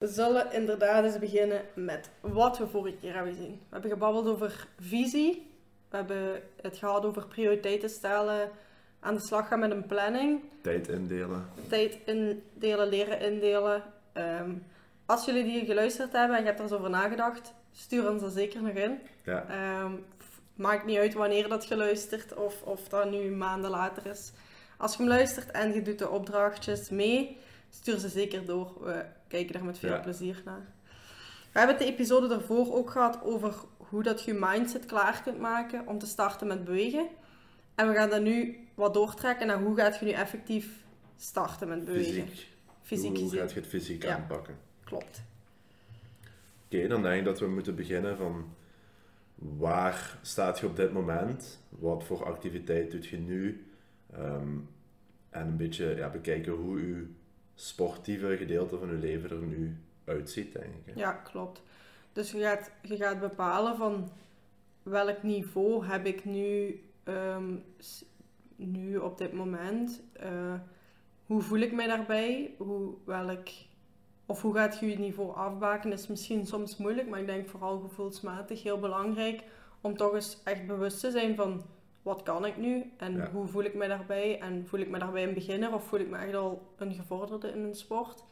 We zullen inderdaad eens beginnen met wat we vorige keer hebben gezien. We hebben gebabbeld over visie. We hebben het gehad over prioriteiten stellen, aan de slag gaan met een planning. Tijd indelen. Tijd indelen, leren indelen. Ehm, als jullie die geluisterd hebben en je hebt er eens over nagedacht, stuur ons er zeker nog in. Ja. Ehm, maakt niet uit wanneer dat geluisterd of, of dat nu maanden later is. Als je hem luistert en je doet de opdrachtjes mee, stuur ze zeker door. We kijken er met veel Ja. plezier naar. We hebben het de episode daarvoor ook gehad over hoe dat je mindset klaar kunt maken om te starten met bewegen. En we gaan dat nu wat doortrekken naar hoe gaat je nu effectief starten met bewegen. Fysiek. Fysiek hoe, gaat je het fysiek Ja. aanpakken? Klopt. Oké, dan denk ik dat we moeten beginnen van waar staat je op dit moment? Wat voor activiteit doet je nu? Ehm, en een beetje ja, bekijken hoe je sportieve gedeelte van je leven er nu uitziet, denk ik. Ja, klopt. Dus je gaat, je gaat bepalen van welk niveau heb ik nu, ehm, nu op dit moment. Eh, hoe voel ik mij daarbij? Hoe, welk, of hoe gaat je je niveau afbaken? is misschien soms moeilijk, maar ik denk vooral gevoelsmatig heel belangrijk om toch eens echt bewust te zijn van wat kan ik nu en Ja. hoe voel ik mij daarbij? En voel ik me daarbij een beginner of voel ik me echt al een gevorderde in een sport?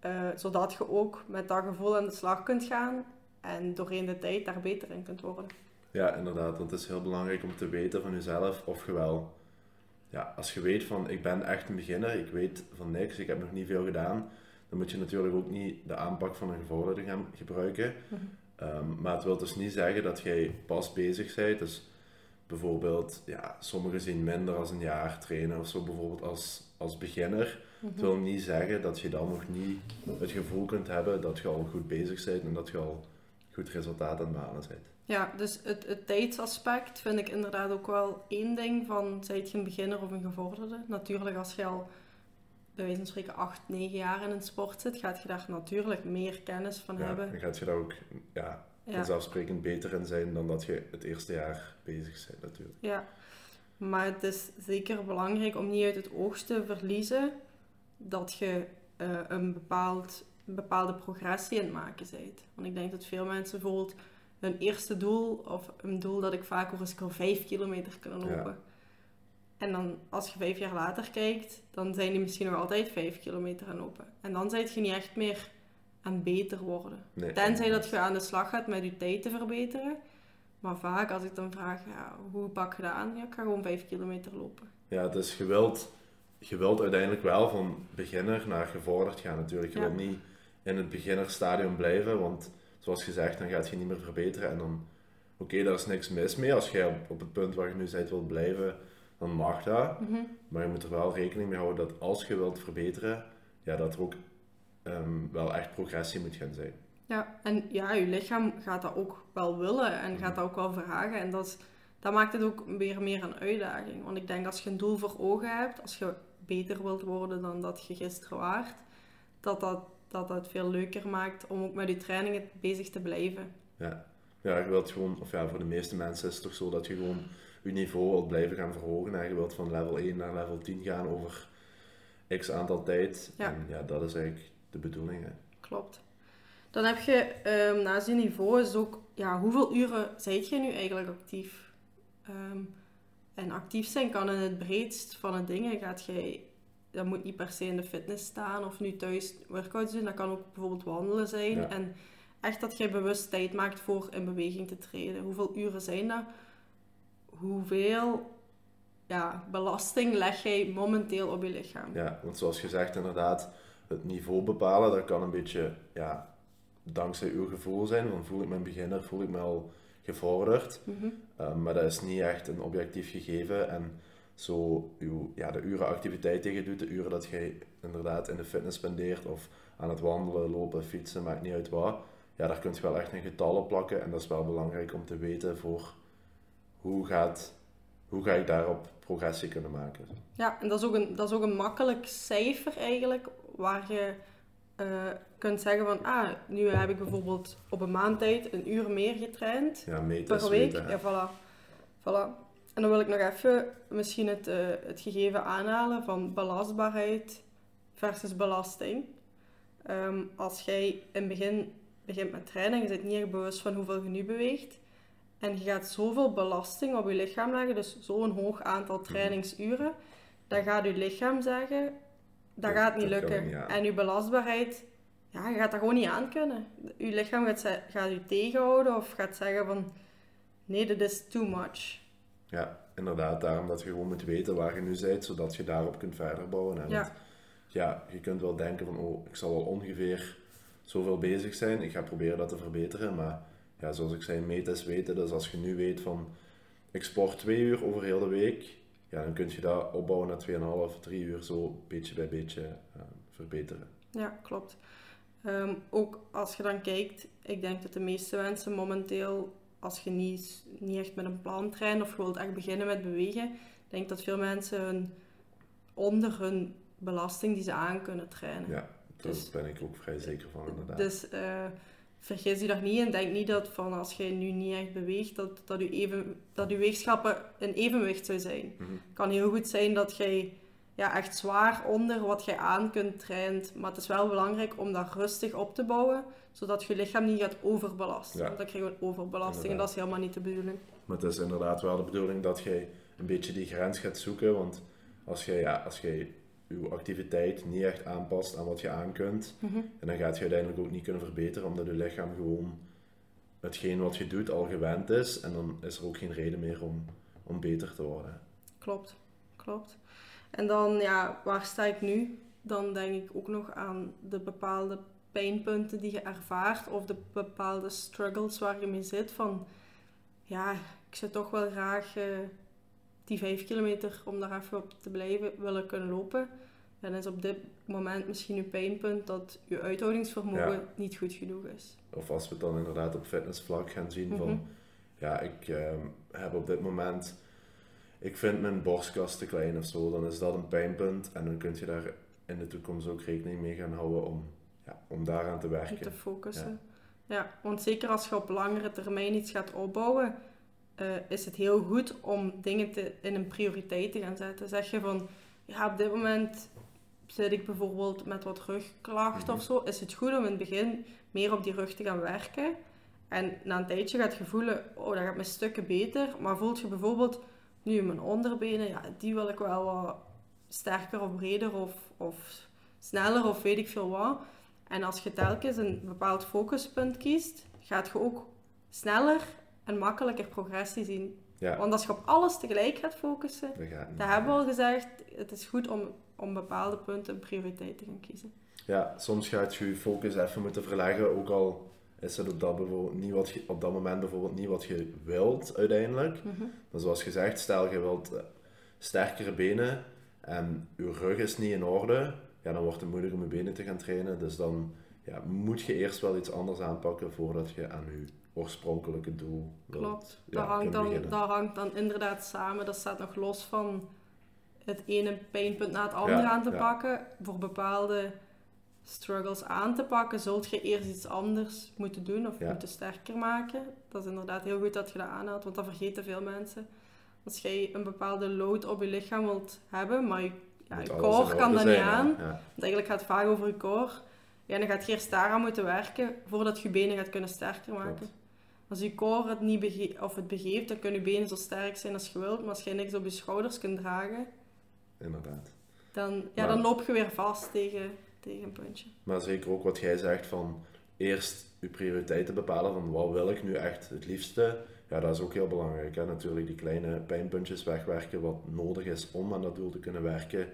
Eh, zodat je ook met dat gevoel aan de slag kunt gaan en doorheen de tijd daar beter in kunt worden. Ja, inderdaad. Want het is heel belangrijk om te weten van jezelf of je wel... Ja, als je weet van, ik ben echt een beginner, ik weet van niks, ik heb nog niet veel gedaan, dan moet je natuurlijk ook niet de aanpak van een gevorderde gaan gebruiken. Mhm. Ehm, maar het wil dus niet zeggen dat jij pas bezig bent. Dus bijvoorbeeld, ja, sommigen zien minder als een jaar trainen of zo, bijvoorbeeld als, als beginner. Het wil niet zeggen dat je dan nog niet het gevoel kunt hebben dat je al goed bezig bent en dat je al goed resultaat aan het behalen bent. Ja, dus het, het tijdsaspect vind ik inderdaad ook wel één ding van, zijt je een beginner of een gevorderde? Natuurlijk, als je al bij wijze van spreken 8, 9 jaar in een sport zit, gaat je daar natuurlijk meer kennis van Ja, hebben. dan gaat je daar ook Ja. Vanzelfsprekend beter in zijn dan dat je het eerste jaar bezig bent natuurlijk. Ja, maar het is zeker belangrijk om niet uit het oog te verliezen dat je eh, een, bepaald, een bepaalde progressie in het maken bent. Want ik denk dat veel mensen bijvoorbeeld hun eerste doel, of een doel dat ik vaak hoor, is ik wil vijf kilometer kunnen Ja. lopen. En dan als je vijf jaar later kijkt, dan zijn die misschien nog altijd vijf kilometer aan lopen. En dan zijn je niet echt meer aan beter worden. Nee, Tenzij dat je aan de slag gaat met je tijd te verbeteren. Maar vaak als ik dan vraag, ja, hoe pak je dat aan? Ja, ik ga gewoon 5 kilometer lopen. Ja, dus je wilt, je wilt uiteindelijk wel van beginner naar gevorderd gaan natuurlijk. Je Ja. wilt niet in het beginnerstadium blijven, want zoals gezegd, dan gaat je niet meer verbeteren. En dan, oké, daar is niks mis mee. Als jij op, op het punt waar je nu bent wilt blijven, dan mag dat. Maar je moet er wel rekening mee houden dat als je wilt verbeteren, ja, dat er ook ehm, wel echt progressie moet gaan zijn. Ja, en ja, je lichaam gaat dat ook wel willen en gaat dat ook wel vragen. En dat, is, dat maakt het ook weer meer een uitdaging. Want ik denk als je een doel voor ogen hebt, als je beter wilt worden dan dat je gisteren waart, dat dat, dat dat veel leuker maakt om ook met je trainingen bezig te blijven. Ja. ja, je wilt gewoon, of ja, voor de meeste mensen is het toch zo dat je gewoon je niveau wilt blijven gaan verhogen. En je wilt van level 1 naar level 10 gaan over x aantal tijd. Ja. En ja, dat is eigenlijk de bedoeling. Hè. Klopt. Dan heb je ehm naast je niveau is ook, ja, hoeveel uren zijt je nu eigenlijk actief? Ehm, en actief zijn kan in het breedst van het dingen. Gaat jij, dat moet niet per se in de fitness staan of nu thuis workouts doen. Dat kan ook bijvoorbeeld wandelen zijn. Ja. En echt dat jij bewust tijd maakt voor in beweging te treden. Hoeveel uren zijn dat? Hoeveel ja, belasting leg jij momenteel op je lichaam? Ja, want zoals gezegd, inderdaad, het niveau bepalen, dat kan een beetje ja, dankzij uw gevoel zijn. Van voel ik me een beginner, voel ik me al gevorderd. Mhm. Um, maar dat is niet echt een objectief gegeven. En zo uw, ja, de uren activiteit die je doet, de uren dat je inderdaad in de fitness spendeert of aan het wandelen, lopen, fietsen, maakt niet uit wat. Ja, daar kun je wel echt een getal op plakken. En dat is wel belangrijk om te weten voor hoe, gaat, hoe ga ik daarop progressie kunnen maken. Ja, en dat is ook een, dat is ook een makkelijk cijfer eigenlijk, waar je eh, kunt zeggen van, ah, nu heb ik bijvoorbeeld op een maand tijd een uur meer getraind Ja, per week. Ja, voilà. voilà. En dan wil ik nog even misschien het, eh, het gegeven aanhalen van belastbaarheid versus belasting. Ehm, als jij in het begin begint met trainen, je bent niet echt bewust van hoeveel je nu beweegt, en je gaat zoveel belasting op je lichaam leggen, dus zo'n hoog aantal Mhm. trainingsuren, dan gaat je lichaam zeggen, dat Dat- gaat niet dat lukken. niet en je belastbaarheid, ja, je gaat dat gewoon niet aan kunnen. Je lichaam gaat, gaat je tegenhouden of gaat zeggen van, nee, dit is too much. Ja, inderdaad. Daarom dat je gewoon moet weten waar je nu bent, zodat je daarop kunt verder bouwen. En Ja. het- ja, je kunt wel denken van, oh, ik zal wel ongeveer zoveel bezig zijn. Ik ga proberen dat te verbeteren. Maar ja, zoals ik zei, meten is weten. Dus als je nu weet van, ik sport twee uur over heel de week, ja, dan kun je dat opbouwen naar 2,5, 3 uur, zo beetje bij beetje eh, verbeteren. Ja, klopt. Ehm, ook als je dan kijkt, ik denk dat de meeste mensen momenteel, als je niet, niet echt met een plan traint of je wilt echt beginnen met bewegen, ik denk dat veel mensen hun, onder hun belasting die ze aan kunnen trainen. Ja, daar Dus- ben ik ook vrij zeker van, inderdaad. Dus eh, vergis je daar niet in. Denk niet dat van als je nu niet echt beweegt, dat, dat, je, even, dat je weegschappen in evenwicht zou zijn. Mhm. Het kan heel goed zijn dat jij ja, echt zwaar onder wat jij aan kunt traint. Maar het is wel belangrijk om dat rustig op te bouwen, zodat je lichaam niet gaat overbelasten. Ja. Want dan krijg je een overbelasting en dat is helemaal niet de bedoeling. Maar het is inderdaad wel de bedoeling dat jij een beetje die grens gaat zoeken. Want als jij, ja, als jij je activiteit niet echt aanpast aan wat je aan kunt, Mhm. en dan gaat je uiteindelijk ook niet kunnen verbeteren, omdat je lichaam gewoon hetgeen wat je doet al gewend is. En dan is er ook geen reden meer om, om beter te worden. Klopt, klopt. En dan, ja, waar sta ik nu? Dan denk ik ook nog aan de bepaalde pijnpunten die je ervaart of de bepaalde struggles waar je mee zit. Van, ja, ik zou toch wel graag eh, die vijf kilometer, om daar even op te blijven, willen kunnen lopen. Dan is op dit moment misschien uw pijnpunt dat je uithoudingsvermogen Ja. niet goed genoeg is. Of als we het dan inderdaad op fitnessvlak gaan zien Mhm. van, ja, ik ehm, heb op dit moment, ik vind mijn borstkas te klein of zo, dan is dat een pijnpunt en dan kun je daar in de toekomst ook rekening mee gaan houden om, ja, om daaraan te Om werken. te focussen. Ja. want zeker als je op langere termijn iets gaat opbouwen, eh, is het heel goed om dingen te, in een prioriteit te gaan zetten. Zeg je van, ja, op dit moment zit ik bijvoorbeeld met wat rugklachten Mhm. of zo, is het goed om in het begin meer op die rug te gaan werken. En na een tijdje gaat je voelen, oh, dat gaat mijn stukken beter. Maar voelt je bijvoorbeeld, nu mijn onderbenen, ja, die wil ik wel wat sterker of breder of, of sneller of weet ik veel wat. En als je telkens een bepaald focuspunt kiest, gaat je ook sneller en makkelijker progressie zien. Ja, Want als je op alles tegelijk gaat focussen, dat gaat niet. dat hebben we al gezegd, het is goed om, om bepaalde punten een prioriteit te gaan kiezen. Ja, soms gaat je je focus even moeten verleggen, ook al is het op dat, bijvoorbeeld niet wat je, op dat moment bijvoorbeeld niet wat je wilt uiteindelijk. Mhm. Maar zoals gezegd, stel je wilt eh, sterkere benen en je rug is niet in orde, ja, dan wordt het moeilijk om je benen te gaan trainen. Dus dan ja, moet je eerst wel iets anders aanpakken voordat je aan je oorspronkelijke doel. Klopt. ja, dat, hangt dan, dat hangt dan inderdaad samen. Dat staat nog los van het ene pijnpunt na het andere Ja, aan te ja. pakken. Voor bepaalde struggles aan te pakken, zult je eerst iets anders moeten doen of moeten sterker maken. Dat is inderdaad heel goed dat je dat aanhaalt, want dat vergeten veel mensen. Als jij een bepaalde load op je lichaam wilt hebben, maar je, core kan dat niet aan, want eigenlijk gaat het vaak over je core. Ja, dan gaat je eerst daaraan moeten werken voordat je je benen gaat kunnen sterker maken. Klopt. Als je core het niet bege of het begeeft, dan kunnen je benen zo sterk zijn als je wilt. Maar als je niks op je schouders kunt dragen, Inderdaad. dan, ja, Maar- dan loop je weer vast tegen, tegen een puntje. Maar zeker ook wat jij zegt van eerst je prioriteiten bepalen van wat wil ik nu echt het liefste. Ja, dat is ook heel belangrijk. Hè? Natuurlijk die kleine pijnpuntjes wegwerken wat nodig is om aan dat doel te kunnen werken.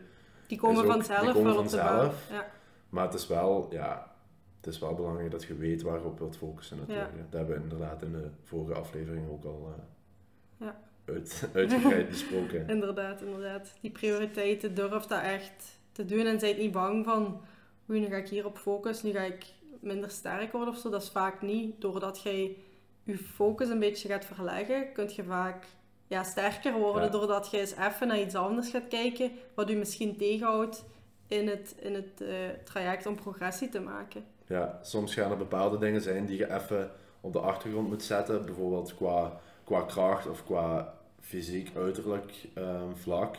Die komen ook- vanzelf die komen vanzelf. Ja, Maar het is wel, ja, het is wel belangrijk dat je weet waarop je wilt focussen natuurlijk. Dat hebben we inderdaad in de vorige aflevering ook al eh, Ja. uit, uitgebreid besproken. inderdaad, inderdaad. Die prioriteiten durf dat echt te doen en zijt niet bang van, nu ga ik hierop focussen, nu ga ik minder sterk worden of zo. Dat is vaak niet. Doordat jij je focus een beetje gaat verleggen, kun je vaak ja, sterker worden. Ja. Doordat je eens even naar iets anders gaat kijken, wat je misschien tegenhoudt in het, in het eh, traject om progressie te maken. Ja, soms gaan er bepaalde dingen zijn die je even op de achtergrond moet zetten. Bijvoorbeeld qua, qua kracht of qua fysiek, uiterlijk ehm, vlak.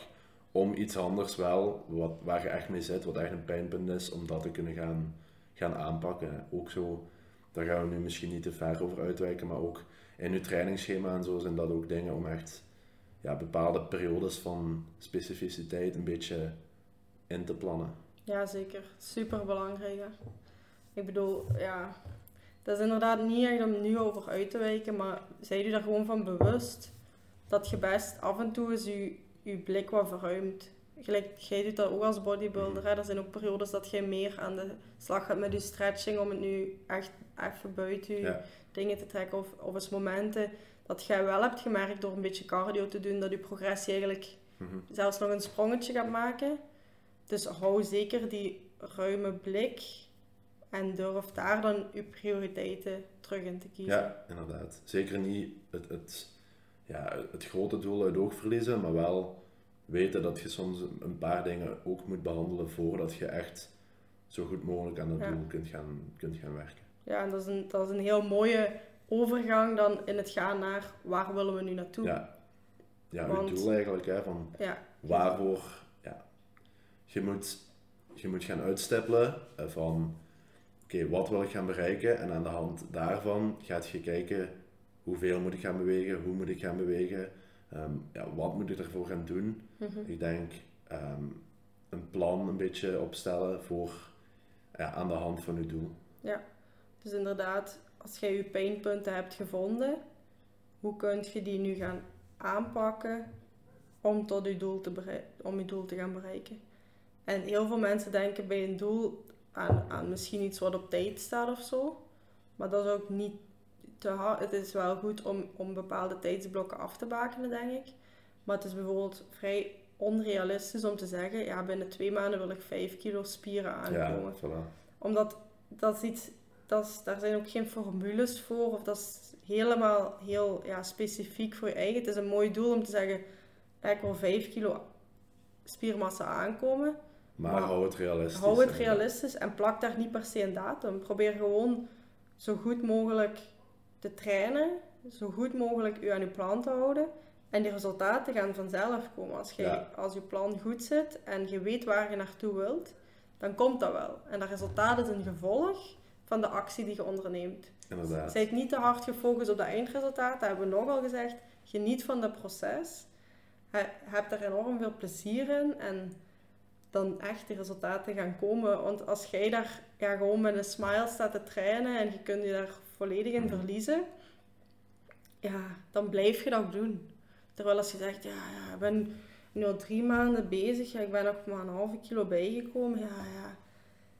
Om iets anders wel, wat, waar je echt mee zit, wat echt een pijnpunt is, om dat te kunnen gaan, gaan aanpakken. Ook zo, daar gaan we nu misschien niet te ver over uitwijken, maar ook in uw trainingsschema en zo zijn dat ook dingen om echt ja, bepaalde periodes van specificiteit een beetje in te plannen. Ja, zeker. Super belangrijk. Ik bedoel, ja, dat is inderdaad niet echt om nu over uit te wijken, maar zij u daar gewoon van bewust dat je best af en toe eens je, je blik wat verruimt. Gelijk, jij doet dat ook als bodybuilder. Hè? Er zijn ook periodes dat jij meer aan de slag gaat met je stretching om het nu echt even buiten je dingen te trekken. Of, of eens momenten dat jij wel hebt gemerkt door een beetje cardio te doen, dat je progressie eigenlijk mhm. zelfs nog een sprongetje gaat maken. Dus hou zeker die ruime blik en durf daar dan je prioriteiten terug in te kiezen. Ja, inderdaad. Zeker niet het, het, ja, het grote doel uit oog verliezen, maar wel weten dat je soms een paar dingen ook moet behandelen voordat je echt zo goed mogelijk aan dat doel kunt gaan, kunt gaan werken. Ja, en dat is, een, dat is een heel mooie overgang dan in het gaan naar waar willen we nu naartoe. Ja, ja Want, je doel eigenlijk, hè, van ja. waarvoor... Ja, je, moet, je moet gaan uitstippelen eh, van oké, wat wil ik gaan bereiken? En aan de hand daarvan gaat je kijken hoeveel moet ik gaan bewegen, hoe moet ik gaan bewegen, ehm, ja, wat moet ik ervoor gaan doen. Mhm. Ik denk ehm, een plan een beetje opstellen voor ja, aan de hand van je doel. Ja, dus inderdaad, als jij je pijnpunten hebt gevonden, hoe kun je die nu gaan aanpakken om tot je doel te, om je doel te gaan bereiken? En heel veel mensen denken bij een doel aan, aan misschien iets wat op tijd staat of zo. Maar dat is ook niet te hard. Het is wel goed om, om bepaalde tijdsblokken af te bakenen, denk ik. Maar het is bijvoorbeeld vrij onrealistisch om te zeggen, ja, binnen twee maanden wil ik 5 kilo spieren aankomen. Ja, Omdat dat is iets, dat is, daar zijn ook geen formules voor, of dat is helemaal heel ja, specifiek voor je eigen. Het is een mooi doel om te zeggen, ik wil 5 kilo spiermassa aankomen. Maar, hou het realistisch. Hou het realistisch en plak daar niet per se een datum. Probeer gewoon zo goed mogelijk te trainen, zo goed mogelijk u aan uw plan te houden. En die resultaten gaan vanzelf komen. Als, je, als je plan goed zit en je weet waar je naartoe wilt, dan komt dat wel. En dat resultaat is een gevolg van de actie die je onderneemt. Inderdaad. Zijt niet te hard gefocust op dat eindresultaat, dat hebben we nogal gezegd. Geniet van het proces. Heb er enorm veel plezier in en dan echt de resultaten gaan komen. Want als jij daar ja, gewoon met een smile staat te trainen en je kunt je daar volledig in verliezen, ja, dan blijf je dat doen. Terwijl als je zegt, ja, ja ik ben nu al drie maanden bezig, ja, ik ben nog maar een halve kilo bijgekomen, ja, ja,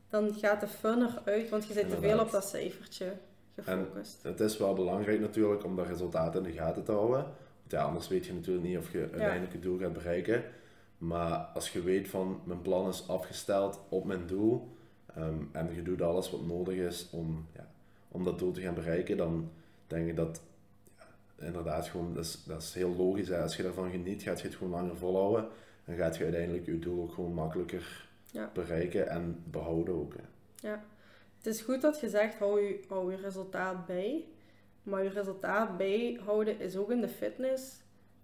dan gaat de fun eruit, want je zit te veel op dat cijfertje gefocust. En het is wel belangrijk natuurlijk om dat resultaat in de gaten te houden. Want ja, anders weet je natuurlijk niet of je uiteindelijk het doel gaat bereiken. Maar als je weet van mijn plan is afgesteld op mijn doel ehm, en je doet alles wat nodig is om, ja, om dat doel te gaan bereiken, dan denk ik dat ja, inderdaad gewoon, dat is, dat is heel logisch. Hè. Als je daarvan geniet, gaat je het gewoon langer volhouden en gaat je uiteindelijk je doel ook gewoon makkelijker bereiken en behouden ook. Ja, het is goed dat je zegt, hou je, hou je resultaat bij. Maar je resultaat bijhouden is ook in de fitness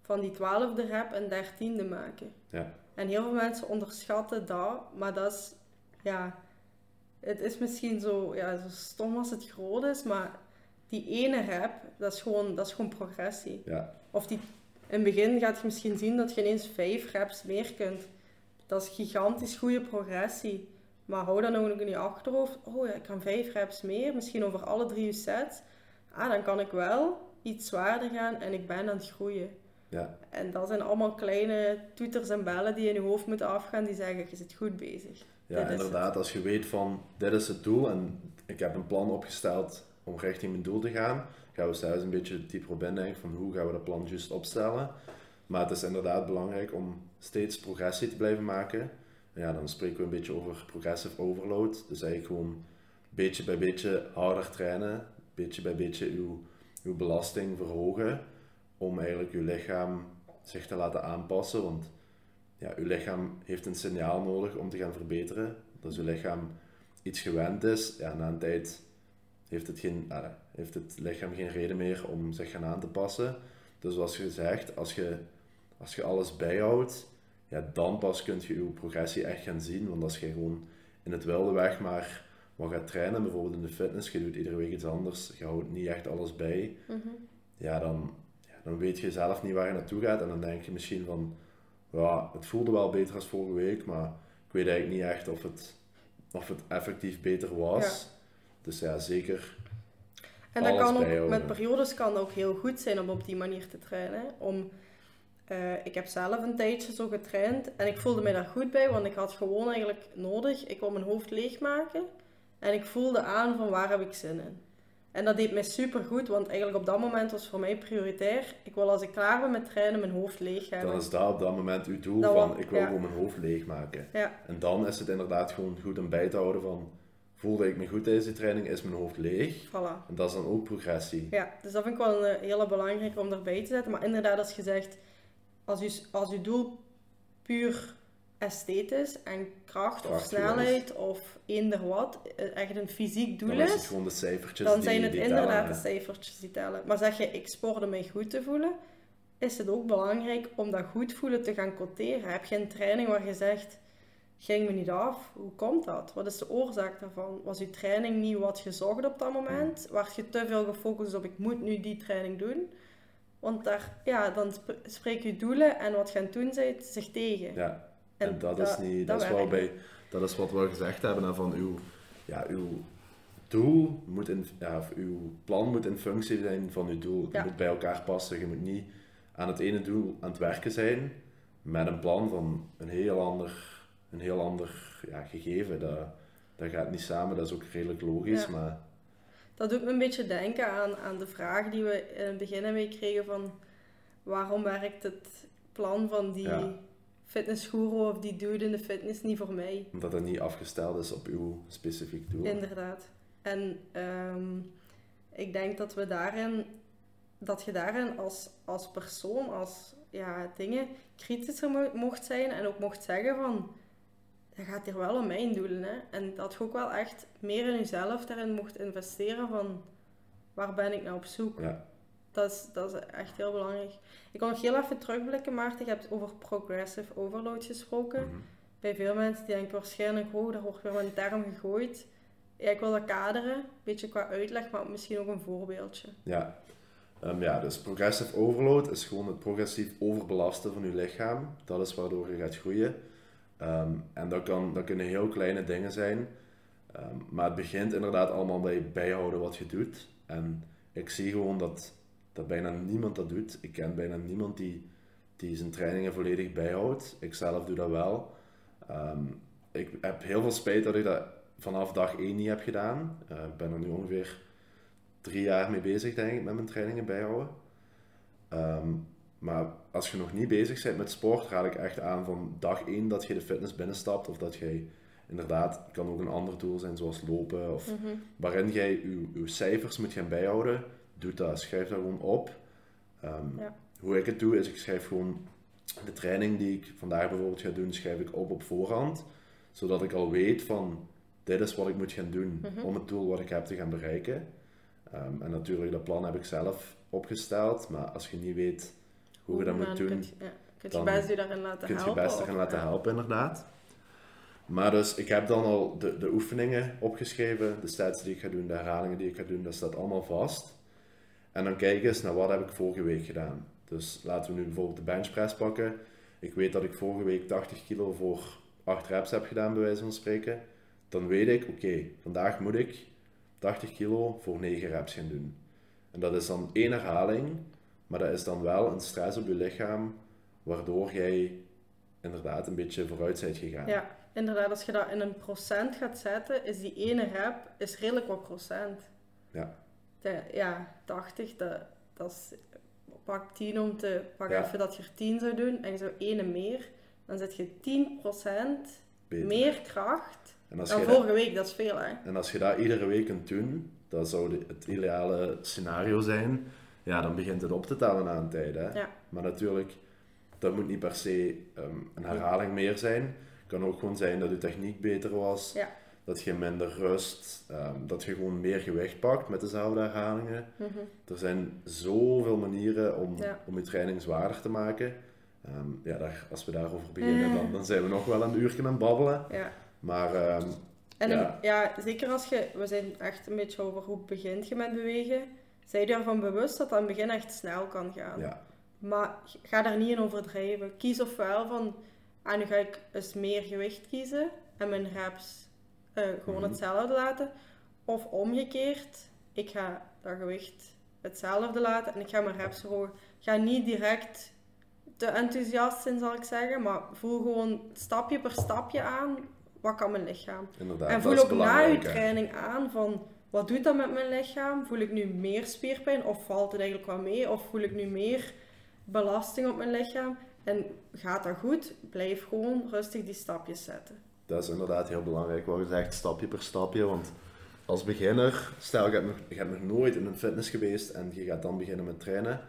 van die twaalfde rep een dertiende maken. Ja. En heel veel mensen onderschatten dat, maar dat is, ja, het is misschien zo, ja, zo stom als het groot is, maar die ene rep, dat is gewoon, dat is gewoon progressie. Ja. Of die, in het begin gaat je misschien zien dat je ineens vijf reps meer kunt. Dat is gigantisch goede progressie. Maar hou dan ook in je achterhoofd, oh ja, ik kan vijf reps meer, misschien over alle drie sets. Ah, dan kan ik wel iets zwaarder gaan en ik ben aan het groeien. Ja. En dat zijn allemaal kleine toeters en bellen die in je hoofd moeten afgaan, die zeggen, je zit goed bezig. Ja, inderdaad. Als je weet van, dit is het doel en ik heb een plan opgesteld om richting mijn doel te gaan, gaan we zelfs een beetje dieper op indenken van hoe gaan we dat plan juist opstellen. Maar het is inderdaad belangrijk om steeds progressie te blijven maken. ja, dan spreken we een beetje over progressive overload. Dus eigenlijk gewoon beetje bij beetje harder trainen, beetje bij beetje uw, uw belasting verhogen om eigenlijk je lichaam zich te laten aanpassen. Want ja, je lichaam heeft een signaal nodig om te gaan verbeteren. Als je lichaam iets gewend is, ja, na een tijd heeft het, geen, uh, heeft het lichaam geen reden meer om zich gaan aan te passen. Dus zoals gezegd, als je, als je alles bijhoudt, ja, dan pas kun je je progressie echt gaan zien. Want als je gewoon in het wilde weg maar wat gaat trainen, bijvoorbeeld in de fitness, je doet iedere week iets anders, je houdt niet echt alles bij, Mhm. ja, dan, dan weet je zelf niet waar je naartoe gaat en dan denk je misschien van, ja, het voelde wel beter als vorige week, maar ik weet eigenlijk niet echt of het, of het effectief beter was. Dus ja, zeker. En dat kan ook, met periodes kan dat ook heel goed zijn om op die manier te trainen. Om, eh, ik heb zelf een tijdje zo getraind en ik voelde me daar goed bij, want ik had gewoon eigenlijk nodig, ik wil mijn hoofd leegmaken en ik voelde aan van waar heb ik zin in. En dat deed mij super goed, want eigenlijk op dat moment was voor mij prioritair, ik wil als ik klaar ben met trainen mijn hoofd leeg hebben. Dan is dat op dat moment uw doel Dat van, ik wil ja. gewoon mijn hoofd leegmaken. Ja, En dan is het inderdaad gewoon goed om bij te houden van, voelde ik me goed tijdens die training, is mijn hoofd leeg? voilà. En dat is dan ook progressie. Ja, dus dat vind ik wel een hele belangrijke om erbij te zetten. Maar inderdaad, als je zegt, als je, als je doel puur esthetisch en kracht of snelheid of eender wat, eh, echt een fysiek doel Dan is het gewoon de cijfertjes dan die, zijn het die inderdaad tellen, de cijfertjes die tellen. Maar zeg je, ik sporde mij goed te voelen, is het ook belangrijk om dat goed voelen te gaan quoteren. Heb je een training waar je zegt, ging me niet af, hoe komt dat? Wat is de oorzaak daarvan? Was je training niet wat je zocht op dat moment? Werd je te veel gefocust op, ik moet nu die training doen? Want daar, ja, dan sp- spreek je doelen en wat je aan het doen bent zich tegen. Ja, en, dat, is niet, dat dat, is bij, dat is wat we gezegd hebben, hè, van uw, ja, uw doel moet in, ja, of uw plan moet in functie zijn van uw doel. Ja. Je moet bij elkaar passen. Je moet niet aan het ene doel aan het werken zijn met een plan van een heel ander, een heel ander ja, gegeven. Dat, dat gaat niet samen, dat is ook redelijk logisch, Ja. maar Dat doet me een beetje denken aan, aan de vraag die we in het begin mee kregen van waarom werkt het plan van die Ja. fitnessguru of die dude in de fitness niet voor mij? omdat dat niet afgesteld is op uw specifiek doel. Inderdaad. En ehm, ik denk dat we daarin, dat je daarin als, als persoon, als ja, dingen, kritischer mo- mocht zijn en ook mocht zeggen van, dat gaat hier wel om mijn doelen. Hè? En dat je ook wel echt meer in jezelf daarin mocht investeren van, waar ben ik nou op zoek? Ja, Dat is, dat is echt heel belangrijk. Ik wil nog heel even terugblikken, Maarten. Je hebt over progressive overload gesproken mhm. bij veel mensen die denken waarschijnlijk, oh, daar wordt weer een term gegooid. Ja, ik wil dat kaderen, een beetje qua uitleg, maar misschien ook een voorbeeldje. Ja. Ehm, ja, dus progressive overload is gewoon het progressief overbelasten van je lichaam. Dat is waardoor je gaat groeien. Ehm, en dat, kan, dat kunnen heel kleine dingen zijn. Ehm, maar het begint inderdaad allemaal bij bijhouden wat je doet. En ik zie gewoon dat, dat bijna niemand dat doet. Ik ken bijna niemand die, die zijn trainingen volledig bijhoudt. Ik zelf doe dat wel. Ehm, ik heb heel veel spijt dat ik dat vanaf dag 1 niet heb gedaan. Eh, ik ben er nu ongeveer drie jaar mee bezig, denk ik, met mijn trainingen bijhouden. Ehm, maar als je nog niet bezig bent met sport, raad ik echt aan van dag 1 dat je de fitness binnenstapt. Of dat jij inderdaad, het kan ook een ander doel zijn, zoals lopen. Of waarin jij je cijfers moet gaan bijhouden. Doe dat, schrijf dat gewoon op. Ehm, Ja. Hoe ik het doe, is ik schrijf gewoon de training die ik vandaag bijvoorbeeld ga doen, schrijf ik op op voorhand. Zodat ik al weet van, dit is wat ik moet gaan doen Mhm. om het doel wat ik heb te gaan bereiken. Ehm, en natuurlijk, dat plan heb ik zelf opgesteld. Maar als je niet weet hoe je dat moet doen, Kun je, ja, kun je dan best je daarin laten kun je je helpen. best erin laten helpen, inderdaad. Maar dus, ik heb dan al de, de oefeningen opgeschreven, de stats die ik ga doen, de herhalingen die ik ga doen, dat staat allemaal vast. En dan kijk eens naar wat heb ik vorige week gedaan. Dus laten we nu bijvoorbeeld de benchpress pakken. Ik weet dat ik vorige week 80 kilo voor 8 reps heb gedaan, bij wijze van spreken. Dan weet ik, oké, vandaag moet ik 80 kilo voor 9 reps gaan doen. En dat is dan één herhaling, maar dat is dan wel een stress op je lichaam, waardoor jij inderdaad een beetje vooruit bent gegaan. Ja, inderdaad, als je dat in een procent gaat zetten, is die ene rep is redelijk wat procent. Ja. Ja, 80, dat, dat is pak 10 om te pak Ja. even dat je er 10 zou doen en je zou ene meer, dan zet je 10% Beter. meer kracht En als, dan je dat, vorige week. Dat is veel, hè? en als je dat iedere week kunt doen, dat zou het ideale scenario zijn. Ja, dan begint het op te tellen na een tijd. Hè? Ja. Maar natuurlijk, dat moet niet per se ehm, een herhaling meer zijn. Het kan ook gewoon zijn dat je techniek beter was. Ja. Dat je minder rust, ehm, dat je gewoon meer gewicht pakt met dezelfde herhalingen. Mhm. Er zijn zoveel manieren om, Ja. om je training zwaarder te maken. Ehm, ja, daar, als we daarover beginnen, Eh. dan, dan zijn we nog wel een uurtje aan het babbelen. Ja, Maar ehm, En Ja. een- ja, zeker als je, we zijn echt een beetje over hoe begint je met bewegen. Zij je ervan bewust dat dat in het begin echt snel kan gaan. Ja, Maar ga daar niet in overdrijven. Kies ofwel van, ah, nu ga ik eens meer gewicht kiezen en mijn reps eh, gewoon Mhm. hetzelfde laten. Of omgekeerd, ik ga dat gewicht hetzelfde laten en ik ga mijn reps verhogen. Ga niet direct te enthousiast zijn, zal ik zeggen, maar voel gewoon stapje per stapje aan, wat kan mijn lichaam. inderdaad. En voel ook na je training aan van wat doet dat met mijn lichaam? Voel ik nu meer spierpijn of valt het eigenlijk wel mee? Of voel ik nu meer belasting op mijn lichaam? En gaat dat goed? Blijf gewoon rustig die stapjes zetten. Dat is inderdaad heel belangrijk, wat je zegt, stapje per stapje. Want als beginner, stel je hebt, nog, je hebt nog nooit in een fitness geweest en je gaat dan beginnen met trainen.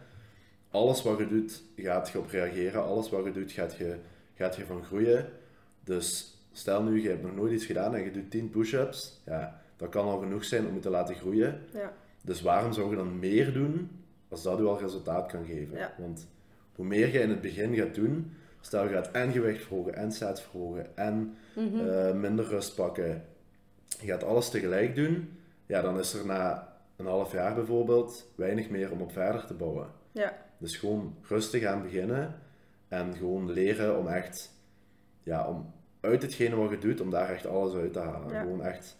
Alles wat je doet, gaat je op reageren. Alles wat je doet, gaat je, gaat je van groeien. Dus stel nu, je hebt nog nooit iets gedaan en je doet 10 push-ups. Ja, dat kan al genoeg zijn om je te laten groeien. Ja, Dus waarom zou je dan meer doen als dat u al resultaat kan geven? Ja. Want hoe meer je in het begin gaat doen, stel je gaat en gewicht verhogen en sets verhogen en Mhm. eh, minder rust pakken, je gaat alles tegelijk doen, ja, dan is er na een half jaar bijvoorbeeld weinig meer om op verder te bouwen. ja, Dus gewoon rustig aan beginnen en gewoon leren om echt, ja, om uit hetgene wat je doet, om daar echt alles uit te halen. Ja. Gewoon echt,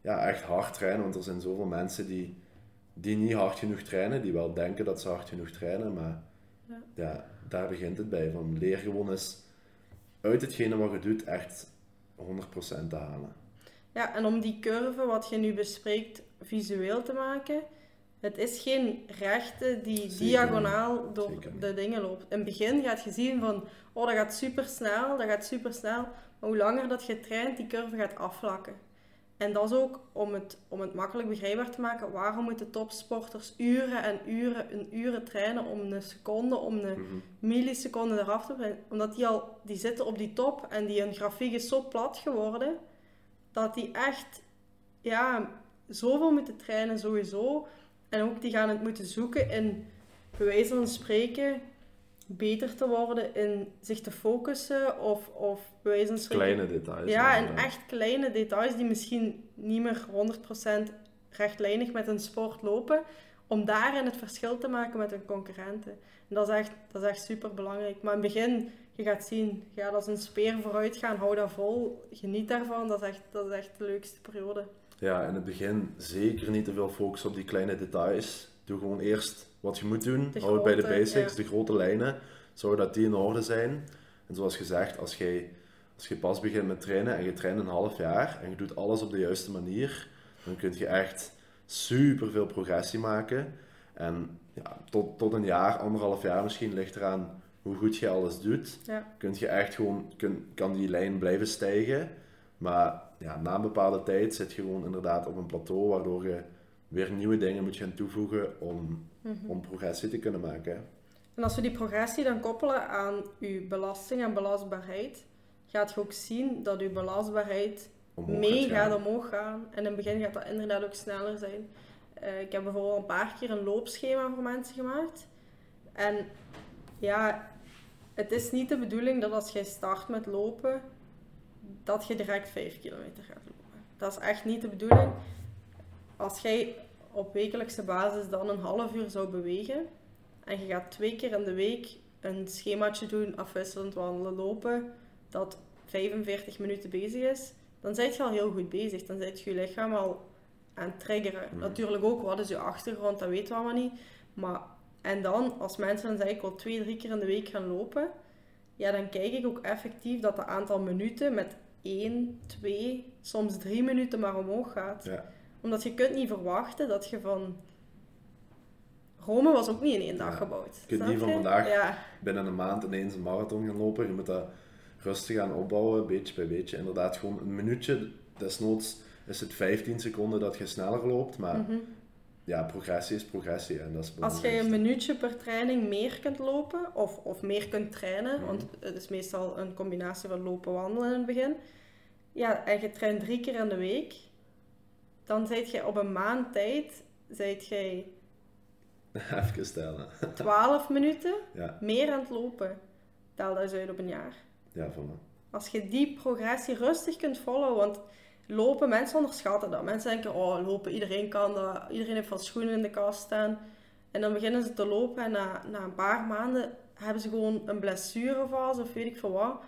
ja, echt hard trainen, want er zijn zoveel mensen die, die niet hard genoeg trainen, die wel denken dat ze hard genoeg trainen, maar Ja. ja. Daar begint het bij. Van leer gewoon eens uit hetgene wat je doet echt 100% te halen. ja, en om die curve wat je nu bespreekt visueel te maken, het is geen rechte die Zeker diagonaal door Zeker de dingen loopt. In het begin gaat je zien van, oh dat gaat super snel, dat gaat super snel. Maar hoe langer dat je traint, die curve gaat afvlakken. En dat is ook om het, om het makkelijk begrijpbaar te maken, waarom moeten topsporters uren en uren en uren trainen om een seconde, om een Mhm. milliseconde eraf te brengen. Omdat die al, die zitten op die top en die hun grafiek is zo plat geworden, dat die echt, ja, zoveel moeten trainen sowieso. En ook die gaan het moeten zoeken in, bij wijze van spreken, beter te worden in zich te focussen of, of bij wijze van spreken... Kleine details. Ja, en echt kleine details die misschien niet meer 100% rechtlijnig met een sport lopen, om daarin het verschil te maken met hun concurrenten. En dat is echt, dat is echt super belangrijk. Maar in het begin, je gaat zien, je gaat als een speer vooruit gaan, hou dat vol, geniet daarvan, dat is echt, dat is echt de leukste periode. Ja, in het begin zeker niet te veel focus op die kleine details. Doe gewoon eerst wat je moet doen. Hou het bij de basics, ja. de grote lijnen. Zorg dat die in orde zijn. En zoals gezegd, als je, als je pas begint met trainen en je traint een half jaar en je doet alles op de juiste manier, dan kun je echt super veel progressie maken. En ja, tot, tot een jaar, anderhalf jaar misschien, ligt eraan hoe goed je alles doet. Ja. Kun je echt gewoon, kun, kan die lijn blijven stijgen. Maar ja, na een bepaalde tijd zit je gewoon inderdaad op een plateau waardoor je weer nieuwe dingen moet gaan toevoegen om, om progressie te kunnen maken. hè. En als we die progressie dan koppelen aan uw belasting en belastbaarheid, gaat je ook zien dat uw belastbaarheid Omhoog mee gaat omhoog gaan. En in het begin gaat dat inderdaad ook sneller zijn. Eh, ik heb bijvoorbeeld een paar keer een loopschema voor mensen gemaakt. En ja, het is niet de bedoeling dat als jij start met lopen, dat je direct 5 kilometer gaat lopen. Dat is echt niet de bedoeling. Als jij op wekelijkse basis dan een half uur zou bewegen en je gaat twee keer in de week een schemaatje doen, afwisselend wandelen, lopen, dat 45 minuten bezig is, dan zit je al heel goed bezig. Dan zit je je lichaam al aan het triggeren. Natuurlijk ook, wat is je achtergrond, dat weten we allemaal niet. Maar, en dan, als mensen dan zeggen, ik wil twee, drie keer in de week gaan lopen, ja, dan kijk ik ook effectief dat het aantal minuten met 1, 2, soms 3 minuten maar omhoog gaat. Ja. Omdat je kunt niet verwachten dat je van... Rome was ook niet in één dag Ja. gebouwd. Je kunt niet van vandaag- Ja, Binnen een maand ineens een marathon gaan lopen. Je moet dat rustig gaan opbouwen, beetje bij beetje. Inderdaad, gewoon een minuutje. Desnoods is het 15 seconden dat je sneller loopt. Maar mhm. ja, progressie is progressie. En dat is Als jij een minuutje per training meer kunt lopen, of, of meer kunt trainen, Mhm. want het is meestal een combinatie van lopen wandelen in het begin, ja, en je traint drie keer in de week, dan zijt je op een maand tijd, jij Even stellen. 12 minuten Ja, meer aan het lopen. Tel dat eens uit op een jaar. ja, van Als je die progressie rustig kunt volgen, want lopen, mensen onderschatten dat. Mensen denken, oh, lopen, iedereen kan dat. Iedereen heeft wat schoenen in de kast staan. En dan beginnen ze te lopen en na, na een paar maanden hebben ze gewoon een blessurefase of weet ik veel wat.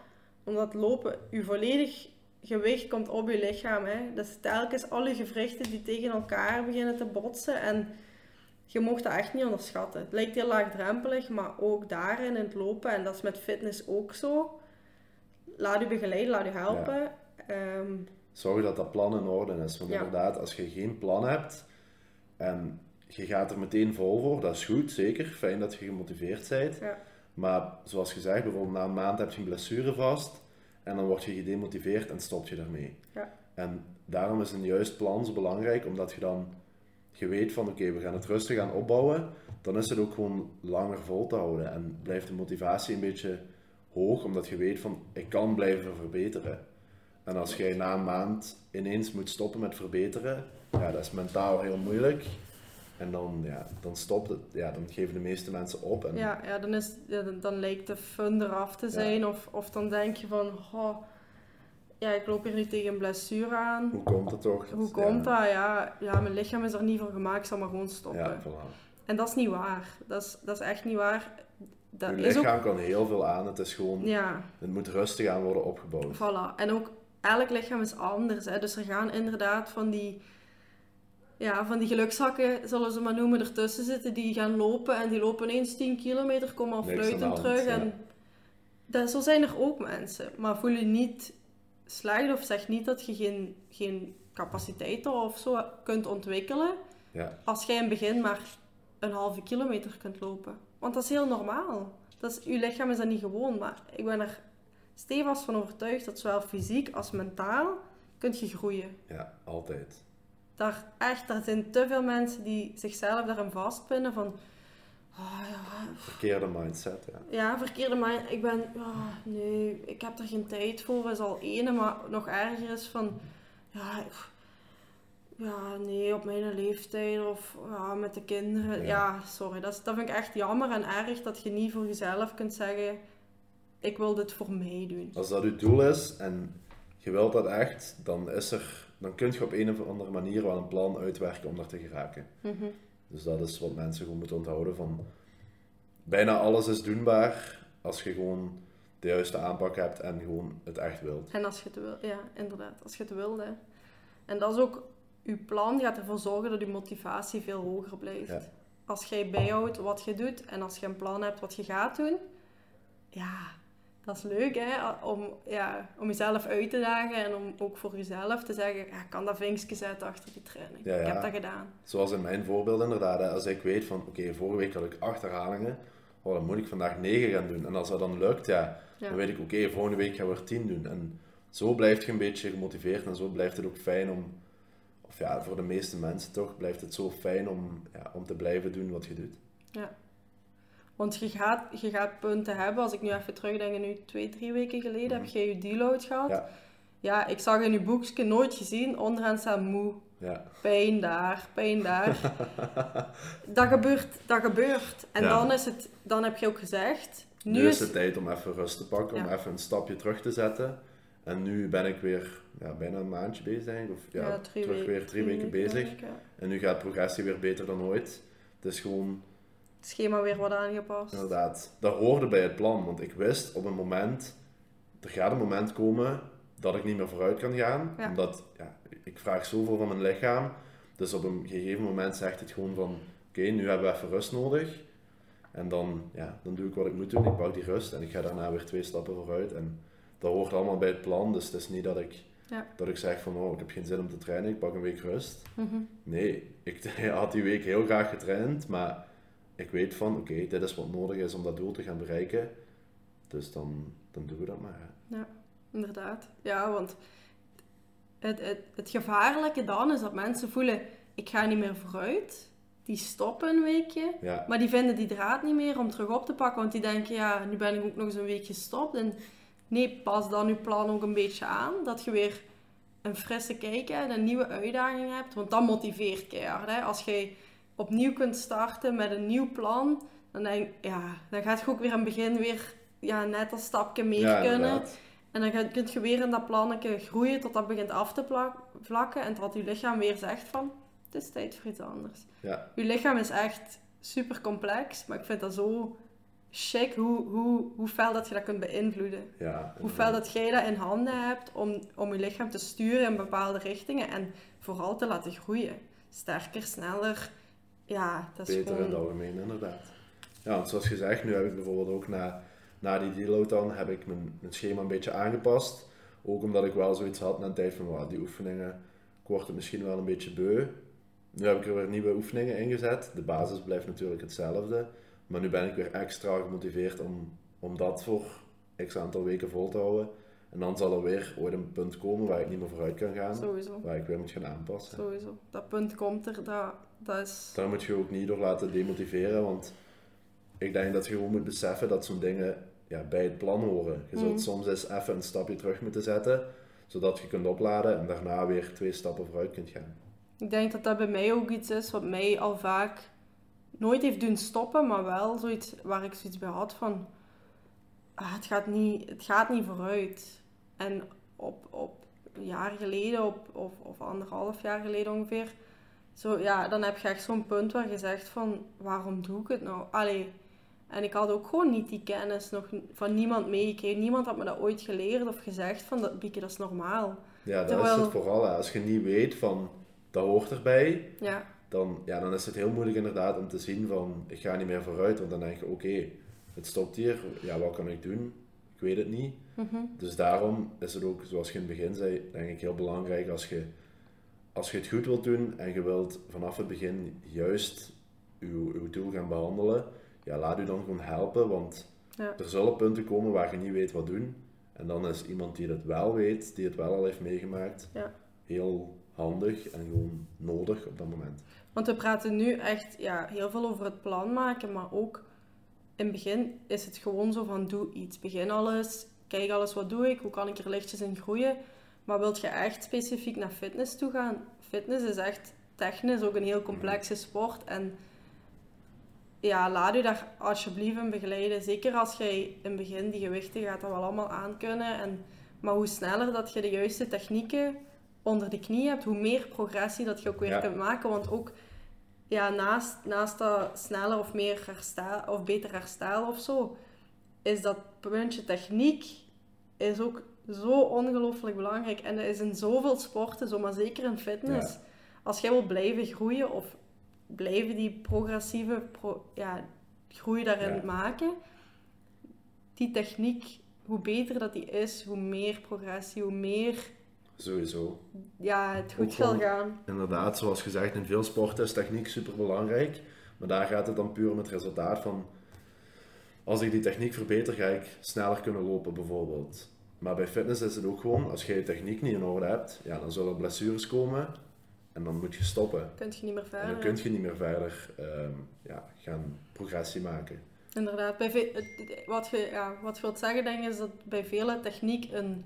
Omdat lopen, je volledig gewicht komt op je lichaam. Hè. Dus telkens alle gewrichten die tegen elkaar beginnen te botsen. En je mocht dat echt niet onderschatten. Het lijkt heel laagdrempelig, maar ook daarin in het lopen, en dat is met fitness ook zo. Laat je begeleiden, laat je helpen. Ehm, Zorg dat dat plan in orde is. Want Ja. inderdaad, als je geen plan hebt en je gaat er meteen vol voor, dat is goed, zeker. Fijn dat je gemotiveerd bent. ja. Maar zoals gezegd, bijvoorbeeld na een maand heb je een blessure vast en dan word je gedemotiveerd en stop je ermee. Ja. En daarom is een juist plan zo belangrijk, omdat je dan je weet van oké, we gaan het rustig aan opbouwen, dan is het ook gewoon langer vol te houden en blijft de motivatie een beetje hoog, omdat je weet van ik kan blijven verbeteren. En als jij na een maand ineens moet stoppen met verbeteren, ja, dat is mentaal heel moeilijk. En dan, ja, dan stopt het. Ja, dan geven de meeste mensen op. En, Ja, ja, dan, is, ja, dan, dan lijkt de fun eraf te zijn. Of, of dan denk je van, oh, ja, ik loop hier nu tegen een blessure aan. Hoe komt het toch? Hoe Ja. komt dat? Ja, ja, mijn lichaam is er niet voor gemaakt, ik zal maar gewoon stoppen. Ja, voilà. En dat is niet waar. Dat is, dat is echt niet waar. Dat Je is ook... lichaam kan heel veel aan. Het is gewoon, Ja, het moet rustig aan worden opgebouwd. voilà. En ook elk lichaam is anders. Hè. Dus er gaan inderdaad van die, ja, van die gelukshakken, zullen ze maar noemen, ertussen zitten. Die gaan lopen en die lopen ineens 10 kilometer, komen al fluitend terug. ja. En dat, zo zijn er ook mensen. Maar voel je niet slecht of zeg niet dat je geen, geen capaciteiten of zo kunt ontwikkelen. Ja, als jij in het begin maar een halve kilometer kunt lopen. Want dat is heel normaal. Dat is, je lichaam is dat niet gewoon, maar ik ben er stevast van overtuigd dat zowel fysiek als mentaal kunt je groeien. ja, altijd. Daar, echt, er zijn te veel mensen die zichzelf daarin vastpinnen van... "Ah, ja, Verkeerde mindset, ja. ja, verkeerde mind. Ik ben... nee, ik heb er geen tijd voor, is al ene. Maar nog erger is van... Ja, ja, nee, op mijn leeftijd of ja, met de kinderen. Ja. Ja, sorry. Dat, is, dat vind ik echt jammer en erg dat je niet voor jezelf kunt zeggen... Ik wil dit voor mij doen. Als dat je doel is en je wilt dat echt, dan, is er, dan kun je op een of andere manier wel een plan uitwerken om daar te geraken. Mhm. Dus dat is wat mensen gewoon moeten onthouden van... Bijna alles is doenbaar als je gewoon de juiste aanpak hebt en gewoon het echt wilt. En als je het wil, ja, inderdaad, als je het wil. Hè. En dat is ook, je plan gaat ervoor zorgen dat je motivatie veel hoger blijft. Ja. Als jij bijhoudt wat je doet en als je een plan hebt wat je gaat doen, ja, dat is leuk hè, om, ja, om jezelf uit te dagen en om ook voor jezelf te zeggen, ja, ik kan dat vinkje zetten achter die training. Ja, Ik ja. heb dat gedaan. Zoals in mijn voorbeeld inderdaad. hè. Als ik weet van, oké, vorige week had ik acht herhalingen. Oh, dan moet ik vandaag negen gaan doen. En als dat dan lukt, ja, Ja. dan weet ik, oké, volgende week gaan we er tien doen. En zo blijf je een beetje gemotiveerd en zo blijft het ook fijn om... Of ja, voor de meeste mensen toch, blijft het zo fijn om, ja, om te blijven doen wat je doet. Want je gaat, je gaat punten hebben, als ik nu even terugdenk, nu twee, drie weken geleden heb jij je deload gehad. Ja. Ja, ik zag in je boekje nooit gezien, onderaan staat moe. Ja, Pijn daar, pijn daar. dat, gebeurt, dat gebeurt. En Ja. dan, is het, dan heb je ook gezegd, nu, nu is het tijd om even rust te pakken, om even een stapje terug te zetten. En nu ben ik weer ja, bijna een maandje bezig, denk ik. Of ja, terug weken, weer drie weken bezig. denk ik, ja. En nu gaat progressie weer beter dan ooit. Het is gewoon schema weer wat aangepast. Inderdaad, dat hoorde bij het plan, want ik wist op een moment, er gaat een moment komen dat ik niet meer vooruit kan gaan, Ja. omdat ja, ik vraag zoveel van mijn lichaam, dus op een gegeven moment zegt het gewoon van, oké, nu hebben we even rust nodig, en dan, ja, dan doe ik wat ik moet doen, ik pak die rust en ik ga daarna weer twee stappen vooruit, en dat hoort allemaal bij het plan, dus het is niet dat ik, Ja. dat ik zeg van, oh, ik heb geen zin om te trainen, ik pak een week rust. Mhm. Nee, ik had die week heel graag getraind, maar ik weet van, oké, dit is wat nodig is om dat doel te gaan bereiken. Dus dan, dan doen we dat maar. hè. Inderdaad. Ja, want het, het, het gevaarlijke dan is dat mensen voelen, ik ga niet meer vooruit. Die stoppen een weekje. Ja, Maar die vinden die draad niet meer om terug op te pakken. Want die denken, ja, nu ben ik ook nog eens een week gestopt. En nee, pas dan je plan ook een beetje aan. Dat je weer een frisse kijk en een nieuwe uitdaging hebt. Want dat motiveert keihard. Hè? Als je opnieuw kunt starten met een nieuw plan. Dan, denk, ja, dan gaat je ook weer in het begin weer ja, net een stapje meer ja kunnen. inderdaad. En dan ga- kun je weer in dat plannetje groeien tot dat begint af te plak- vlakken. En tot je lichaam weer zegt van, het is tijd voor iets anders. Ja, Je lichaam is echt super complex, maar ik vind dat zo chic hoe, hoe, hoe fel dat je dat kunt beïnvloeden. ja. Hoe fel dat jij dat in handen hebt om, om je lichaam te sturen in bepaalde richtingen en vooral te laten groeien. Sterker, sneller. Ja, dat is Beter in het algemeen, inderdaad. Ja, want zoals gezegd, nu heb ik bijvoorbeeld ook na, na die deload dan, heb ik mijn, mijn schema een beetje aangepast. Ook omdat ik wel zoiets had na een tijd van, "Wauw, die oefeningen, ik word er misschien wel een beetje beu. Nu heb ik er weer nieuwe oefeningen ingezet. De basis blijft natuurlijk hetzelfde. Maar nu ben ik weer extra gemotiveerd om, om dat voor x aantal weken vol te houden. En dan zal er weer ooit een punt komen waar ik niet meer vooruit kan gaan. Sowieso. Waar ik weer moet gaan aanpassen. Sowieso. Dat punt komt er, dat, dat is... Daar moet je ook niet door laten demotiveren, want ik denk dat je gewoon moet beseffen dat zo'n dingen ja, bij het plan horen. Je zult Mhm. soms eens even een stapje terug moeten zetten, zodat je kunt opladen en daarna weer twee stappen vooruit kunt gaan. Ik denk dat dat bij mij ook iets is wat mij al vaak nooit heeft doen stoppen, maar wel zoiets waar ik zoiets bij had van... ah, het, gaat niet, het gaat niet vooruit. En op, op een jaar geleden, op, of, of anderhalf jaar geleden ongeveer... Zo, ja, dan heb je echt zo'n punt waar je zegt van, waarom doe ik het nou? Allee, en ik had ook gewoon niet die kennis nog van niemand meegekregen. Niemand had me dat ooit geleerd of gezegd van, dat, Bieke, dat is normaal. Ja, dat Terwijl- is het vooral. hè. Als je niet weet van, dat hoort erbij, Ja, dan, ja, dan is het heel moeilijk inderdaad om te zien van, ik ga niet meer vooruit, want dan denk je, oké, het stopt hier, ja, wat kan ik doen? Ik weet het niet. mhm. Dus daarom is het ook, zoals je in het begin zei, denk ik heel belangrijk als je, als je het goed wilt doen en je wilt vanaf het begin juist uw, uw doel gaan behandelen, ja, laat u dan gewoon helpen, want Ja. er zullen punten komen waar je niet weet wat doen. En dan is iemand die het wel weet, die het wel al heeft meegemaakt, Ja. heel handig en gewoon nodig op dat moment. Want we praten nu echt ja, heel veel over het plan maken, maar ook in het begin is het gewoon zo van doe iets. Begin alles, kijk alles wat doe ik, hoe kan ik er lichtjes in groeien. Maar wilt je echt specifiek naar fitness toe gaan? Fitness is echt technisch ook een heel complexe sport. En ja, laat u daar alsjeblieft in begeleiden. Zeker als jij in het begin die gewichten gaat dat wel allemaal aankunnen. En, maar hoe sneller dat je de juiste technieken onder de knie hebt, hoe meer progressie dat je ook weer Ja. kunt maken. Want ook ja, naast, naast dat sneller of meer herstel of beter herstel of zo, is dat puntje techniek is ook zo ongelooflijk belangrijk. En dat is in zoveel sporten, zo, maar zeker in fitness. Ja. Als jij wil blijven groeien of blijven die progressieve pro- ja, groei daarin Ja. maken, die techniek, hoe beter dat die is, hoe meer progressie, hoe meer Sowieso. ja, het goed zal gaan. Inderdaad, zoals gezegd, in veel sporten is techniek super belangrijk. Maar daar gaat het dan puur om het resultaat van. Als ik die techniek verbeter, ga ik sneller kunnen lopen, bijvoorbeeld. Maar bij fitness is het ook gewoon, als je je techniek niet in orde hebt, ja, dan zullen blessures komen en dan moet je stoppen. Kun je niet meer En verder. dan kun je niet meer verder ehm, ja, gaan progressie maken. Inderdaad. Bij wat, je, ja, wat je wilt zeggen, denk ik, is dat bij vele techniek een,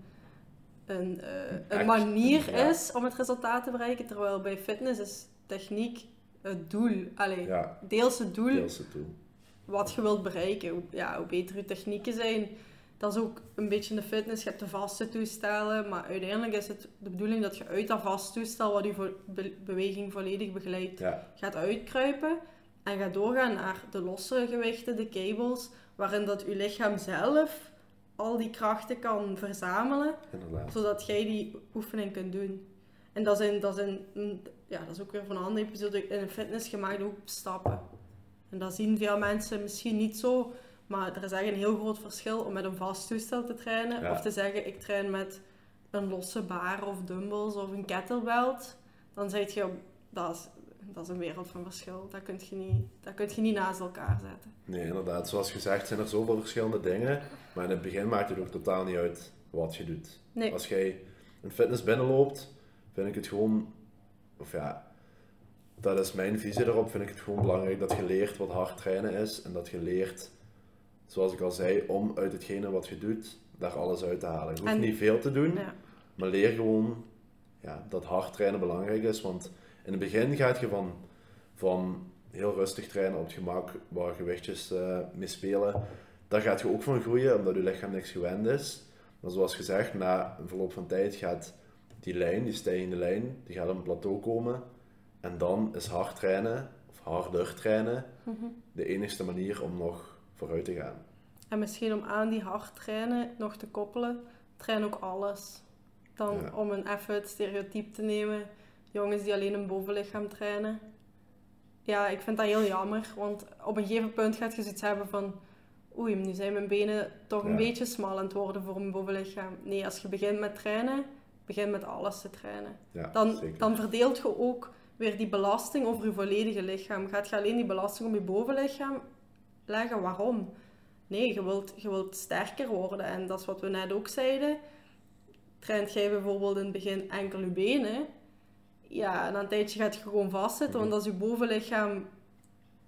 een, eh, een Act- manier ja. is om het resultaat te bereiken, terwijl bij fitness is techniek het doel. Allee, Ja, deels het doel deels het toe. wat je wilt bereiken. Hoe, ja, hoe beter je technieken zijn. Dat is ook een beetje de fitness. Je hebt de vaste toestellen, maar uiteindelijk is het de bedoeling dat je uit dat vast toestel, wat je be- beweging volledig begeleidt, Ja, gaat uitkruipen en gaat doorgaan naar de losse gewichten, de cables, waarin dat je lichaam zelf al die krachten kan verzamelen, inderdaad. zodat jij die oefening kunt doen. En dat zijn, dat ja, dat is ook weer van een andere episode, in een fitness gemaakt ook stappen. En dat zien veel mensen misschien niet zo, maar er is echt een heel groot verschil om met een vast toestel te trainen, Ja. of te zeggen ik train met een losse bar of dumbbells of een kettlebelt. Dan zeg je, dat is, dat is een wereld van verschil. Dat kun je niet, dat kun je niet naast elkaar zetten. Nee, inderdaad. Zoals gezegd zijn er zoveel verschillende dingen. Maar in het begin maakt het ook totaal niet uit wat je doet. Nee. Als jij een fitness binnenloopt, vind ik het gewoon... Of ja, dat is mijn visie erop. Vind ik het gewoon belangrijk dat je leert wat hard trainen is. En dat je leert, zoals ik al zei, om uit hetgene wat je doet, daar alles uit te halen. Je hoeft En- niet veel te doen. Ja. Maar leer gewoon ja, dat hard trainen belangrijk is. Want in het begin gaat je van, van heel rustig trainen op het gemak, waar gewichtjes eh mee spelen. Daar gaat je ook van groeien, omdat je lichaam niks gewend is. Maar zoals gezegd, na een verloop van tijd gaat die lijn, die stijgende lijn, die gaat op een plateau komen. En dan is hard trainen, of harder trainen, de enigste manier om nog vooruit te gaan. En misschien om aan die hard trainen nog te koppelen, train ook alles. Dan Ja. om een even het stereotype te nemen, jongens die alleen een bovenlichaam trainen. Ja, ik vind dat heel jammer, want op een gegeven punt gaat je zoiets hebben van, oei, nu zijn mijn benen toch een Ja. beetje smal aan het worden voor mijn bovenlichaam. Nee, als je begint met trainen, begin met alles te trainen. Ja, Dan, zeker. dan verdeelt je ook weer die belasting over je volledige lichaam. Gaat je alleen die belasting op je bovenlichaam leggen? Waarom? Nee, je wilt, je wilt sterker worden. En dat is wat we net ook zeiden. Traint jij bijvoorbeeld in het begin enkel je benen? Ja, na een tijdje gaat je gewoon vastzitten. Want als je bovenlichaam,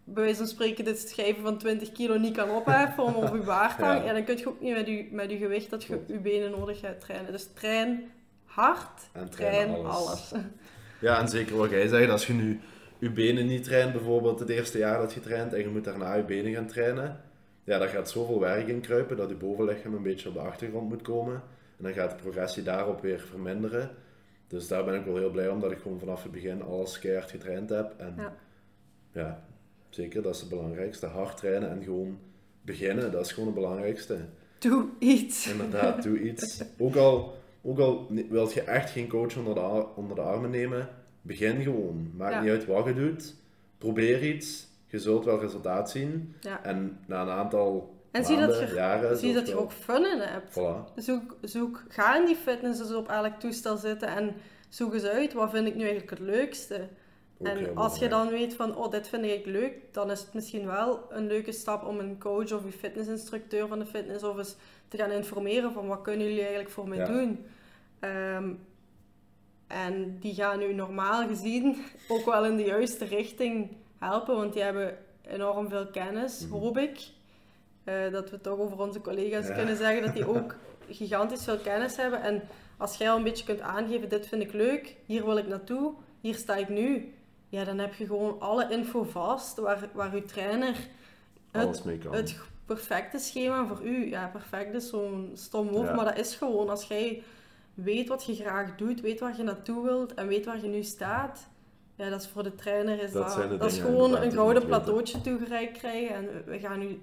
bij wijze van spreken, dit schijven van 20 kilo niet kan opheffen om op je baard te hangen, Ja. ja, dan kun je ook niet met je, met je gewicht dat je je benen nodig gaat trainen. Dus train hard, En train alles. alles. Ja, en zeker wat jij zegt, als je nu je benen niet traint, bijvoorbeeld het eerste jaar dat je traint, en je moet daarna je benen gaan trainen, ja, daar gaat zoveel werk in kruipen dat je bovenlichaam een beetje op de achtergrond moet komen. En dan gaat de progressie daarop weer verminderen. Dus daar ben ik wel heel blij om, dat ik gewoon vanaf het begin alles keihard getraind heb. En Ja. ja, zeker, dat is het belangrijkste. Hard trainen en gewoon beginnen, dat is gewoon het belangrijkste. Doe iets. Inderdaad, doe iets. Ook al, ook al wilt je echt geen coach onder de, onder de armen nemen, begin gewoon. Maakt Ja. niet uit wat je doet. Probeer iets. Je zult wel resultaat zien. Ja. En na een aantal En zie dat je, jaren... zie dat je ook fun in hebt. Voilà. Zoek, zoek, ga in die fitness dus op elk toestel zitten en zoek eens uit, wat vind ik nu eigenlijk het leukste? Ook en als je dan weet van, oh, dit vind ik leuk, dan is het misschien wel een leuke stap om een coach of je fitnessinstructeur van de fitness of eens te gaan informeren van, wat kunnen jullie eigenlijk voor mij Ja. doen? Ehm, en die gaan u normaal gezien ook wel in de juiste richting helpen, want die hebben enorm veel kennis, Mhm. hoop ik. Eh, dat we toch over onze collega's Ja. kunnen zeggen dat die ook gigantisch veel kennis hebben. En als jij al een beetje kunt aangeven, dit vind ik leuk, hier wil ik naartoe, hier sta ik nu. Ja, dan heb je gewoon alle info vast waar, waar uw trainer het, het perfecte schema voor u. Ja, perfect is zo'n stom woord, Ja. maar dat is gewoon als jij weet wat je graag doet, weet waar je naartoe wilt en weet waar je nu staat. Ja, dat is voor de trainer is Dat dat, dat is gewoon een je gouden plateautje toegereikt krijgen en we- gaan u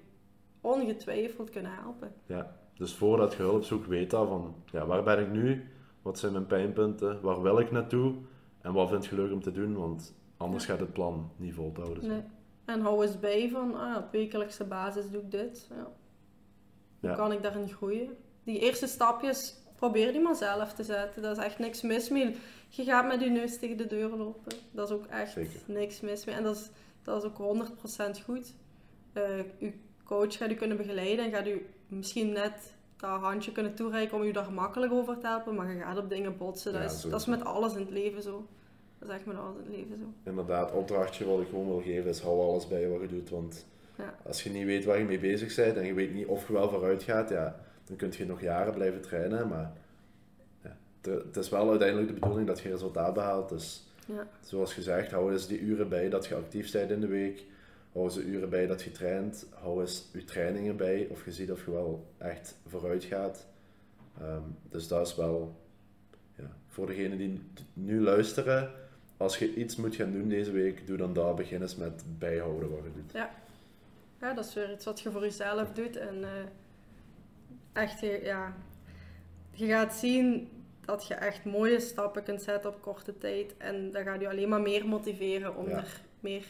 ongetwijfeld kunnen helpen. Ja. Dus voordat je hulp zoekt, weet dat van, ja, waar ben ik nu? Wat zijn mijn pijnpunten? Waar wil ik naartoe? En wat vind je leuk om te doen? Want anders gaat het plan niet volhouden. Nee. En hou eens bij van, ah, op wekelijkse basis doe ik dit. Ja. Hoe Ja. kan ik daarin groeien? Die eerste stapjes, probeer die maar zelf te zetten. Dat is echt niks mis mee. Je gaat met je neus tegen de deur lopen. Dat is ook echt Zeker. niks mis mee. En dat is, dat is ook 100% goed. Eh coach gaat u kunnen begeleiden en gaat u misschien net dat handje kunnen toereiken om u daar gemakkelijk over te helpen. Maar je gaat op dingen botsen. Dat, Ja, is, dat is met alles in het leven zo. Dat is echt met alles in het leven zo. Inderdaad, opdrachtje wat ik gewoon wil geven is hou alles bij wat je doet. Want Ja. als je niet weet waar je mee bezig bent en je weet niet of je wel vooruit gaat, ja, dan kun je nog jaren blijven trainen. Maar ja, het- is wel uiteindelijk de bedoeling dat je resultaat behaalt. Dus Ja. zoals gezegd, hou eens die uren bij dat je actief bent in de week. Hou de uren bij dat je traint. Hou eens je trainingen bij of je ziet of je wel echt vooruit gaat. Ehm, dus dat is wel ja, voor degenen die nu luisteren. Als je iets moet gaan doen deze week, doe dan dat. Begin eens met bijhouden wat je doet. Ja, dat is weer iets wat je voor jezelf doet. En eh, echt, ja, je gaat zien dat je echt mooie stappen kunt zetten op korte tijd. En dat gaat je alleen maar meer motiveren om Ja. er meer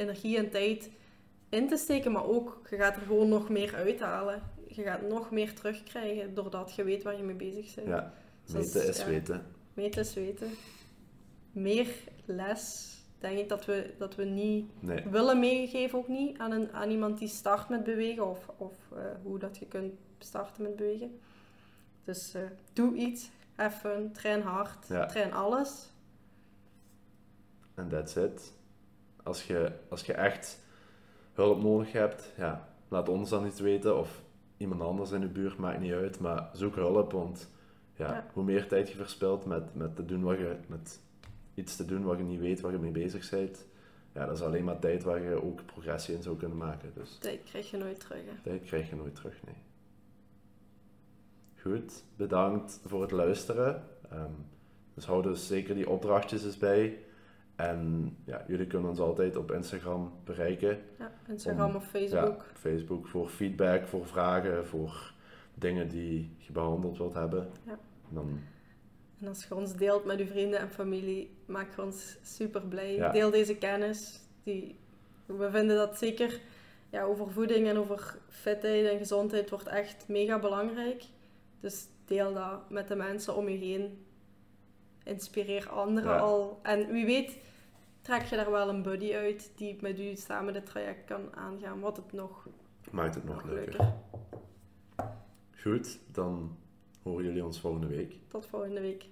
energie en tijd in te steken. Maar ook, je gaat er gewoon nog meer uithalen. Je gaat nog meer terugkrijgen doordat je weet waar je mee bezig bent. Ja, Dus meten is ja, weten. Meten is weten. Meer les, denk ik dat we, dat we niet Nee, willen meegeven ook niet aan, een, aan iemand die start met bewegen of, of eh, hoe dat je kunt starten met bewegen. Dus eh, doe iets, even, train hard, Ja. train alles. en that's it. Als je, als je echt hulp nodig hebt, ja, laat ons dan iets weten. Of iemand anders in de buurt, maakt niet uit. Maar zoek hulp, want ja, Ja. hoe meer tijd je verspilt met, met, te doen wat je, met iets te doen waar je niet weet waar je mee bezig bent, ja, dat is alleen maar tijd waar je ook progressie in zou kunnen maken. Dus Dat krijg je nooit terug. Hè. tijd krijg je nooit terug, nee. Goed, bedankt voor het luisteren. Ehm, dus hou dus zeker die opdrachtjes eens bij. En ja, jullie kunnen ons altijd op Instagram bereiken. Ja, Instagram Om- of Facebook. Ja, Facebook voor feedback, voor vragen, voor dingen die je behandeld wilt hebben. Ja. En dan, En als je ons deelt met uw vrienden en familie, maak je ons super blij. Ja. Deel deze kennis. Die, we vinden dat zeker ja, over voeding en over fitheid en gezondheid wordt echt mega belangrijk. Dus deel dat met de mensen om je heen. Inspireer anderen Ja. al. En wie weet trek je daar wel een buddy uit die met u samen dit traject kan aangaan. Wat het nog, maakt het nog nog leuker. leuker. Goed, dan horen jullie ons volgende week. Tot volgende week.